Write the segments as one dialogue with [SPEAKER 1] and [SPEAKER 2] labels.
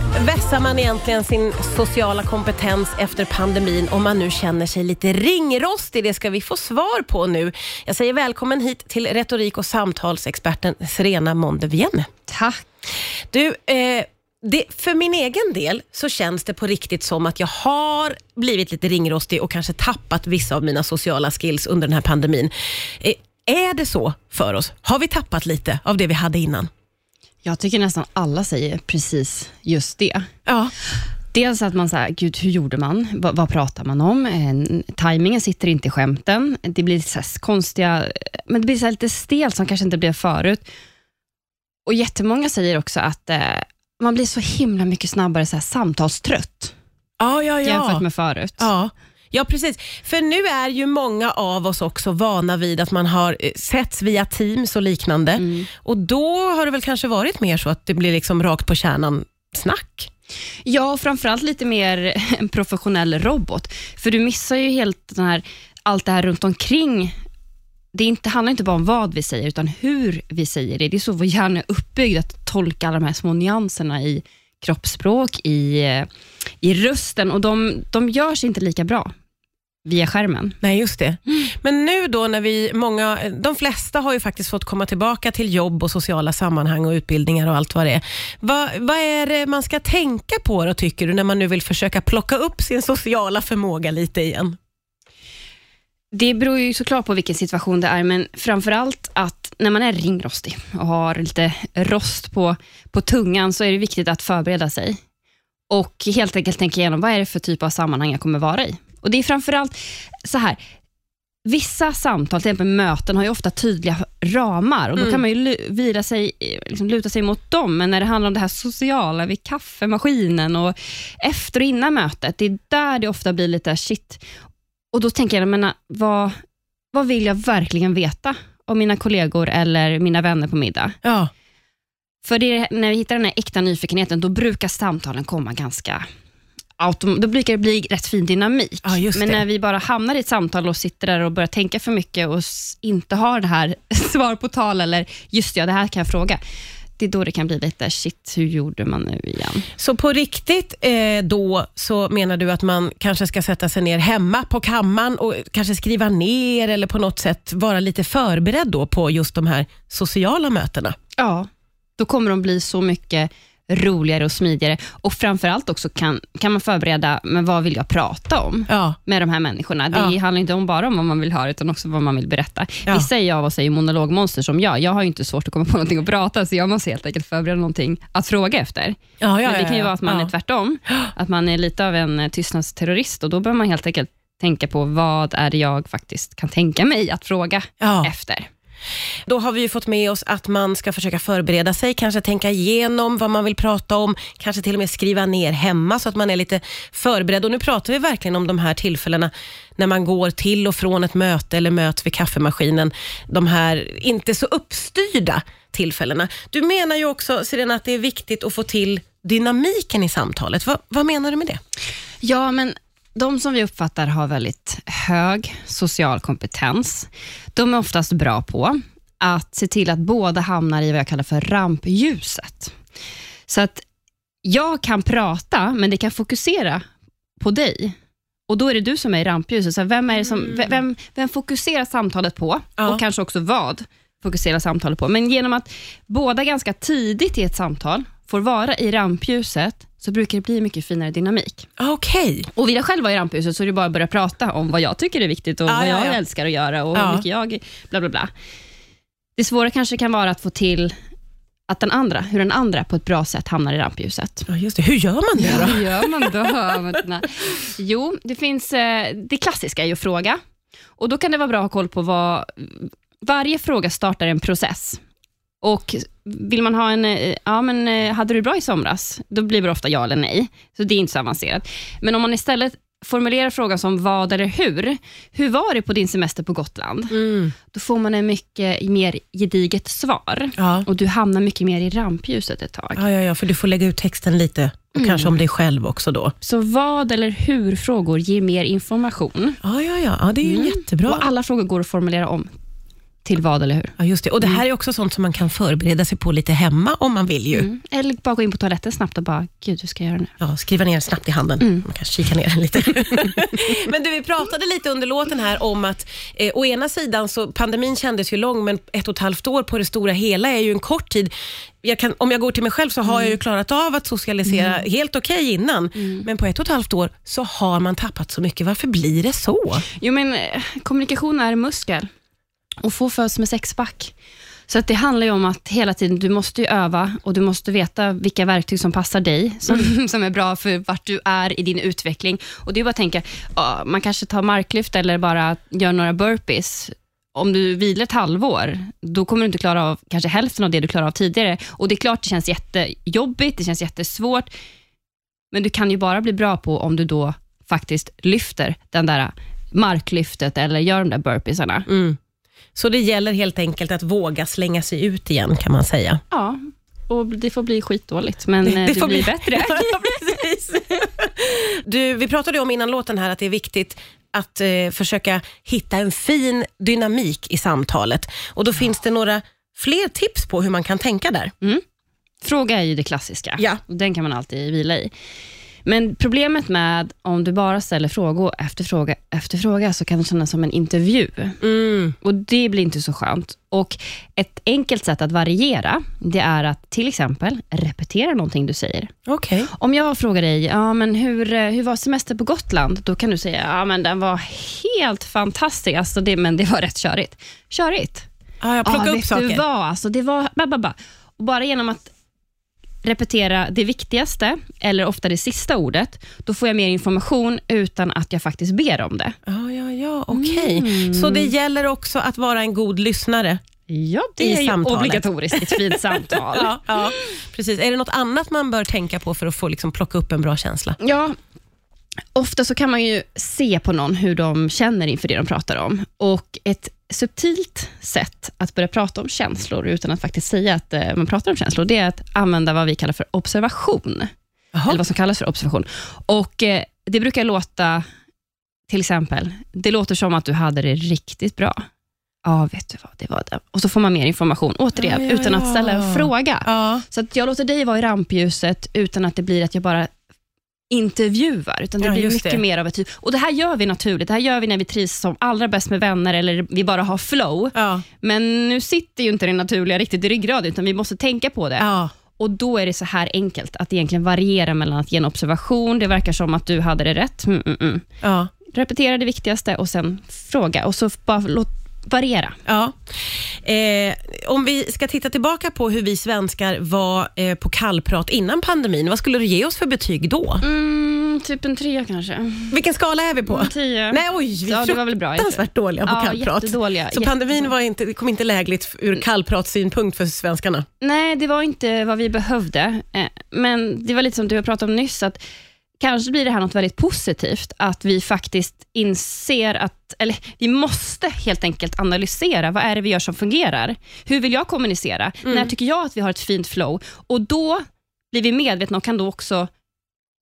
[SPEAKER 1] Hur vässar man egentligen sin sociala kompetens efter pandemin om man nu känner sig lite ringrostig? Det ska vi få svar på nu. Jag säger välkommen hit till retorik och samtalsexperten Serena Mondevienne.
[SPEAKER 2] Tack.
[SPEAKER 1] Du, eh, det, för min egen del så känns det på riktigt som att jag har blivit lite ringrostig och kanske tappat vissa av mina sociala skills under den här pandemin. Eh, är det så för oss? Har vi tappat lite av det vi hade innan?
[SPEAKER 2] Jag tycker nästan alla säger precis just det.
[SPEAKER 1] Ja.
[SPEAKER 2] Dels att man säger, gud hur gjorde man? Va, vad pratar man om? Eh, tajmingen sitter inte i skämten. Det blir så konstiga, men det blir så lite stelt som kanske inte blev förut. Och Jättemånga säger också att eh, man blir så himla mycket snabbare så här, samtalstrött
[SPEAKER 1] Ja, ja, ja.
[SPEAKER 2] jämfört med förut.
[SPEAKER 1] Ja. Ja, precis. För nu är ju många av oss också vana vid att man har eh, setts via Teams och liknande.
[SPEAKER 2] Mm.
[SPEAKER 1] Och då har det väl kanske varit mer så att det blir liksom rakt på kärnan snack.
[SPEAKER 2] Ja, framförallt lite mer en professionell robot. För du missar ju helt den här, allt det här runt omkring. Det inte, handlar inte bara om vad vi säger, utan hur vi säger det. Det är så vår hjärna är uppbyggd, att tolka alla de här små nyanserna i kroppsspråk, i, eh, i rösten och de, de görs inte lika bra via skärmen.
[SPEAKER 1] Nej, just det. Men nu då när vi, många, de flesta har ju faktiskt fått komma tillbaka till jobb och sociala sammanhang och utbildningar och allt vad det är. Vad, vad är det man ska tänka på då, tycker du, när man nu vill försöka plocka upp sin sociala förmåga lite igen?
[SPEAKER 2] Det beror ju såklart på vilken situation det är, men framför allt att när man är ringrostig och har lite rost på, på tungan, så är det viktigt att förbereda sig och helt enkelt tänka igenom vad är det för typ av sammanhang jag kommer vara i. Och Det är framför allt så här, vissa samtal, till exempel möten, har ju ofta tydliga ramar och då
[SPEAKER 1] Mm.
[SPEAKER 2] kan man ju vira sig, liksom luta sig mot dem, men när det handlar om det här sociala vid kaffemaskinen och efter och innan mötet, det är där det ofta blir lite shit. Och Då tänker jag, men, vad, vad vill jag verkligen veta om mina kollegor eller mina vänner på middag?
[SPEAKER 1] Ja,
[SPEAKER 2] För det är, när vi hittar den här äkta nyfikenheten, då brukar samtalen komma ganska autom- då brukar det bli rätt fin dynamik.
[SPEAKER 1] Ja,
[SPEAKER 2] Men när vi bara hamnar i ett samtal och sitter där och börjar tänka för mycket och inte har det här svar på tal eller just ja, det här kan jag fråga. Det är då det kan bli lite shit, hur gjorde man nu igen?
[SPEAKER 1] Så på riktigt eh, då så menar du att man kanske ska sätta sig ner hemma på kammaren och kanske skriva ner eller på något sätt vara lite förberedd då på just de här sociala mötena?
[SPEAKER 2] Ja, då kommer de bli så mycket roligare och smidigare och framförallt också kan, kan man förbereda, men vad vill jag prata om?
[SPEAKER 1] Ja,
[SPEAKER 2] med de här människorna. Det
[SPEAKER 1] Ja.
[SPEAKER 2] handlar inte om bara om vad man vill höra, utan också vad man vill berätta.
[SPEAKER 1] Ja.
[SPEAKER 2] Vissa av oss är ju monologmonster som jag. Jag har inte svårt att komma på någonting att prata, så jag måste helt enkelt förbereda någonting att fråga efter.
[SPEAKER 1] ja,
[SPEAKER 2] Men det kan ju vara att man är tvärtom, att man är lite av en eh, tystnadsterrorist och då behöver man helt enkelt tänka på vad är det jag faktiskt kan tänka mig att fråga efter.
[SPEAKER 1] Då har vi ju fått med oss att man ska försöka förbereda sig, kanske tänka igenom vad man vill prata om, kanske till och med skriva ner hemma så att man är lite förberedd. Och nu pratar vi verkligen om de här tillfällena när man går till och från ett möte eller möts vid kaffemaskinen. De här inte så uppstyrda tillfällena. Du menar ju också, Sirena, att det är viktigt att få till dynamiken i samtalet. Va, vad menar du med det?
[SPEAKER 2] Ja, men de som vi uppfattar har väldigt hög social kompetens, de är oftast bra på att se till att båda hamnar i vad jag kallar för rampljuset. Så att jag kan prata, men det kan fokusera på dig. Och Då är det du som är i rampljuset. Så vem, är som, ve- vem, vem fokuserar samtalet på?
[SPEAKER 1] Ja.
[SPEAKER 2] Och kanske också vad fokuserar samtalet på. Men genom att båda ganska tidigt i ett samtal får vara i rampljuset, så brukar det bli mycket finare dynamik.
[SPEAKER 1] Okej.
[SPEAKER 2] Och vill jag själv vara i rampljuset så är det bara att börja prata om vad jag tycker är viktigt och
[SPEAKER 1] Ja,
[SPEAKER 2] vad
[SPEAKER 1] ja,
[SPEAKER 2] jag
[SPEAKER 1] ja.
[SPEAKER 2] älskar att göra och
[SPEAKER 1] Ja.
[SPEAKER 2] hur mycket jag... Bla, bla, bla. Det svåra kanske kan vara att få till att den andra, hur den andra på ett bra sätt hamnar i rampljuset.
[SPEAKER 1] Ja, just det. Hur gör man det då?
[SPEAKER 2] Hur gör man då? Jo, det finns... eh, Det klassiska är ju att fråga. Och Då kan det vara bra att ha koll på vad... Varje fråga startar en process. Och Vill man ha en, eh, ja men eh, hade du bra i somras? Då blir det ofta ja eller nej. Så det är inte så avancerat. Men om man istället formulerar frågan som vad eller hur. Hur var det på din semester på Gotland?
[SPEAKER 1] Mm.
[SPEAKER 2] Då får man en mycket mer gediget svar.
[SPEAKER 1] Ja.
[SPEAKER 2] Och du hamnar mycket mer i rampljuset ett tag.
[SPEAKER 1] Ja, ja, ja, för du får lägga ut texten lite och
[SPEAKER 2] Mm.
[SPEAKER 1] kanske om dig själv också då.
[SPEAKER 2] Så vad eller hur-frågor ger mer information.
[SPEAKER 1] Ja, ja, ja. ja det är
[SPEAKER 2] Mm.
[SPEAKER 1] jättebra.
[SPEAKER 2] Och alla frågor går att formulera om till vad, eller hur?
[SPEAKER 1] Ja, just det. Och Det här är också sånt som man kan förbereda sig på lite hemma om man vill. ju.
[SPEAKER 2] Mm. Eller bara gå in på toaletten snabbt och bara, gud, hur ska jag göra nu?
[SPEAKER 1] Ja, skriva ner snabbt i handen.
[SPEAKER 2] Mm.
[SPEAKER 1] Man kan kika ner den lite. men du, vi pratade lite under låten här om att eh, å ena sidan så pandemin kändes ju lång, men ett och ett halvt år på det stora hela är ju en kort tid. Jag kan, om jag går till mig själv så har jag ju
[SPEAKER 2] Mm.
[SPEAKER 1] klarat av att socialisera helt okej innan, men på ett och ett halvt år så har man tappat så mycket. Varför blir det så?
[SPEAKER 2] Jo, men eh, kommunikation är muskel och få föds med sexpack. Så att det handlar ju om att hela tiden, du måste ju öva och du måste veta vilka verktyg som passar dig, som, som är bra för vart du är i din utveckling. Och Det är bara att tänka, ja, man kanske tar marklyft eller bara gör några burpees. Om du vilar ett halvår, då kommer du inte klara av kanske hälften av det du klarade av tidigare. Och Det är klart, det känns jättejobbigt, det känns jättesvårt, men du kan ju bara bli bra på om du då faktiskt lyfter den där marklyftet eller gör de där burpeesarna.
[SPEAKER 1] Mm. Så det gäller helt enkelt att våga slänga sig ut igen kan man säga.
[SPEAKER 2] Ja, och det får bli skitdåligt, men det, det
[SPEAKER 1] får
[SPEAKER 2] blir
[SPEAKER 1] bli-
[SPEAKER 2] bättre.
[SPEAKER 1] Ja, precis. Du, vi pratade om innan låten här att det är viktigt att eh, försöka hitta en fin dynamik i samtalet. Och Då finns det några fler tips på hur man kan tänka där.
[SPEAKER 2] Fråga är ju det klassiska.
[SPEAKER 1] Ja.
[SPEAKER 2] Den kan man alltid vila i. Men problemet med om du bara ställer frågor efter fråga efter fråga, så kan det kännas som en intervju.
[SPEAKER 1] Mm.
[SPEAKER 2] Och Det blir inte så skönt. Och Ett enkelt sätt att variera, det är att till exempel repetera någonting du säger.
[SPEAKER 1] Okej.
[SPEAKER 2] Om jag frågar dig, ja, men hur, eh, hur var semester på Gotland? Då kan du säga, ja, men den var helt fantastisk, alltså det, men det var rätt körigt. Körigt?
[SPEAKER 1] Ja, jag plockar
[SPEAKER 2] ja,
[SPEAKER 1] upp
[SPEAKER 2] vet
[SPEAKER 1] saker.
[SPEAKER 2] du vad? Alltså, det var... Ba, ba, ba. Och bara genom att repetera det viktigaste, eller ofta det sista ordet, då får jag mer information utan att jag faktiskt ber om det.
[SPEAKER 1] Ja, ja, ja, okej.
[SPEAKER 2] Mm.
[SPEAKER 1] Så det gäller också att vara en god lyssnare?
[SPEAKER 2] Ja,
[SPEAKER 1] I
[SPEAKER 2] det är ju obligatoriskt i ett fint samtal.
[SPEAKER 1] Ja, ja, precis. Är det något annat man bör tänka på för att få liksom, plocka upp en bra känsla?
[SPEAKER 2] Ja, ofta så kan man ju se på någon hur de känner inför det de pratar om. Och Ett subtilt sätt att börja prata om känslor utan att faktiskt säga att eh, man pratar om känslor, det är att använda vad vi kallar för observation.
[SPEAKER 1] Jaha.
[SPEAKER 2] Eller vad som kallas för observation. Och eh, Det brukar låta, till exempel, det låter som att du hade det riktigt bra. Ja, vet du vad, det var det. Och så får man mer information, återigen,
[SPEAKER 1] Ja, ja,
[SPEAKER 2] utan att ställa
[SPEAKER 1] ja.
[SPEAKER 2] en fråga.
[SPEAKER 1] Ja.
[SPEAKER 2] Så att jag låter dig vara i rampljuset utan att det blir att jag bara intervjuar, utan det
[SPEAKER 1] Ja,
[SPEAKER 2] blir mycket
[SPEAKER 1] det.
[SPEAKER 2] mer av ett... Och Det här gör vi naturligt. Det här gör vi när vi trivs som allra bäst med vänner eller vi bara har flow.
[SPEAKER 1] Ja.
[SPEAKER 2] Men nu sitter ju inte det naturliga riktigt i ryggraden, utan vi måste tänka på det.
[SPEAKER 1] Ja.
[SPEAKER 2] Och Då är det så här enkelt, att egentligen variera mellan att ge en observation, det verkar som att du hade det rätt. Mm, mm, mm. Repetera det viktigaste och sen fråga. Och så bara låt variera.
[SPEAKER 1] Ja. Eh, om vi ska titta tillbaka på hur vi svenskar var eh, på kallprat innan pandemin, vad skulle du ge oss för betyg då?
[SPEAKER 2] Mm, typ en trea kanske.
[SPEAKER 1] Vilken skala är vi på?
[SPEAKER 2] En tio.
[SPEAKER 1] Nej, oj, vi är
[SPEAKER 2] Ja, det var väl bra,
[SPEAKER 1] fruktansvärt dåliga på
[SPEAKER 2] Ja,
[SPEAKER 1] kallprat.
[SPEAKER 2] jättedåliga,
[SPEAKER 1] Så pandemin var inte, kom inte lägligt ur kallpratssynpunkt för svenskarna?
[SPEAKER 2] Nej, det var inte vad vi behövde. Eh, Men det var lite som du pratade om nyss, att kanske blir det här något väldigt positivt, att vi faktiskt inser att, eller vi måste helt enkelt analysera, vad är det vi gör som fungerar? Hur vill jag kommunicera? När tycker jag att vi har ett fint flow? Och då blir vi medvetna och kan då också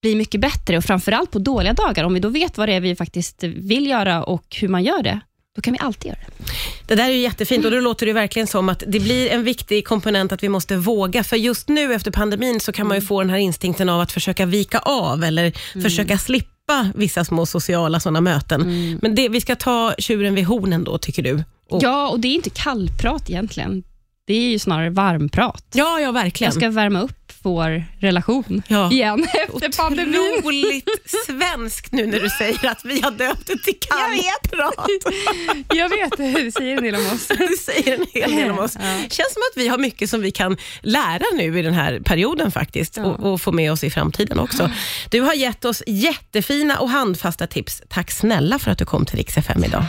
[SPEAKER 2] bli mycket bättre och framförallt på dåliga dagar, om vi då vet vad det är vi faktiskt vill göra och hur man gör det, då kan vi alltid göra det.
[SPEAKER 1] Det där är ju jättefint och då låter det verkligen som att det blir en viktig komponent att vi måste våga. För just nu efter pandemin så kan man ju få den här instinkten av att försöka vika av eller försöka slippa vissa små sociala sådana möten. Men det, vi ska ta tjuren vid hornen då, tycker du? Och,
[SPEAKER 2] Ja, och det är inte kallprat egentligen. Det är ju snarare varmprat.
[SPEAKER 1] ja, ja, verkligen.
[SPEAKER 2] Jag ska värma upp vår relation
[SPEAKER 1] Ja.
[SPEAKER 2] igen efter pandemin.
[SPEAKER 1] Otroligt svenskt nu när du säger att vi har döpt det till kallprat.
[SPEAKER 2] Jag vet, det säger en del om oss.
[SPEAKER 1] Det säger en hel del om oss.
[SPEAKER 2] Ja.
[SPEAKER 1] känns som att vi har mycket som vi kan lära nu i den här perioden faktiskt och, och få med oss i framtiden också. Du har gett oss jättefina och handfasta tips. Tack snälla för att du kom till Rix FM idag.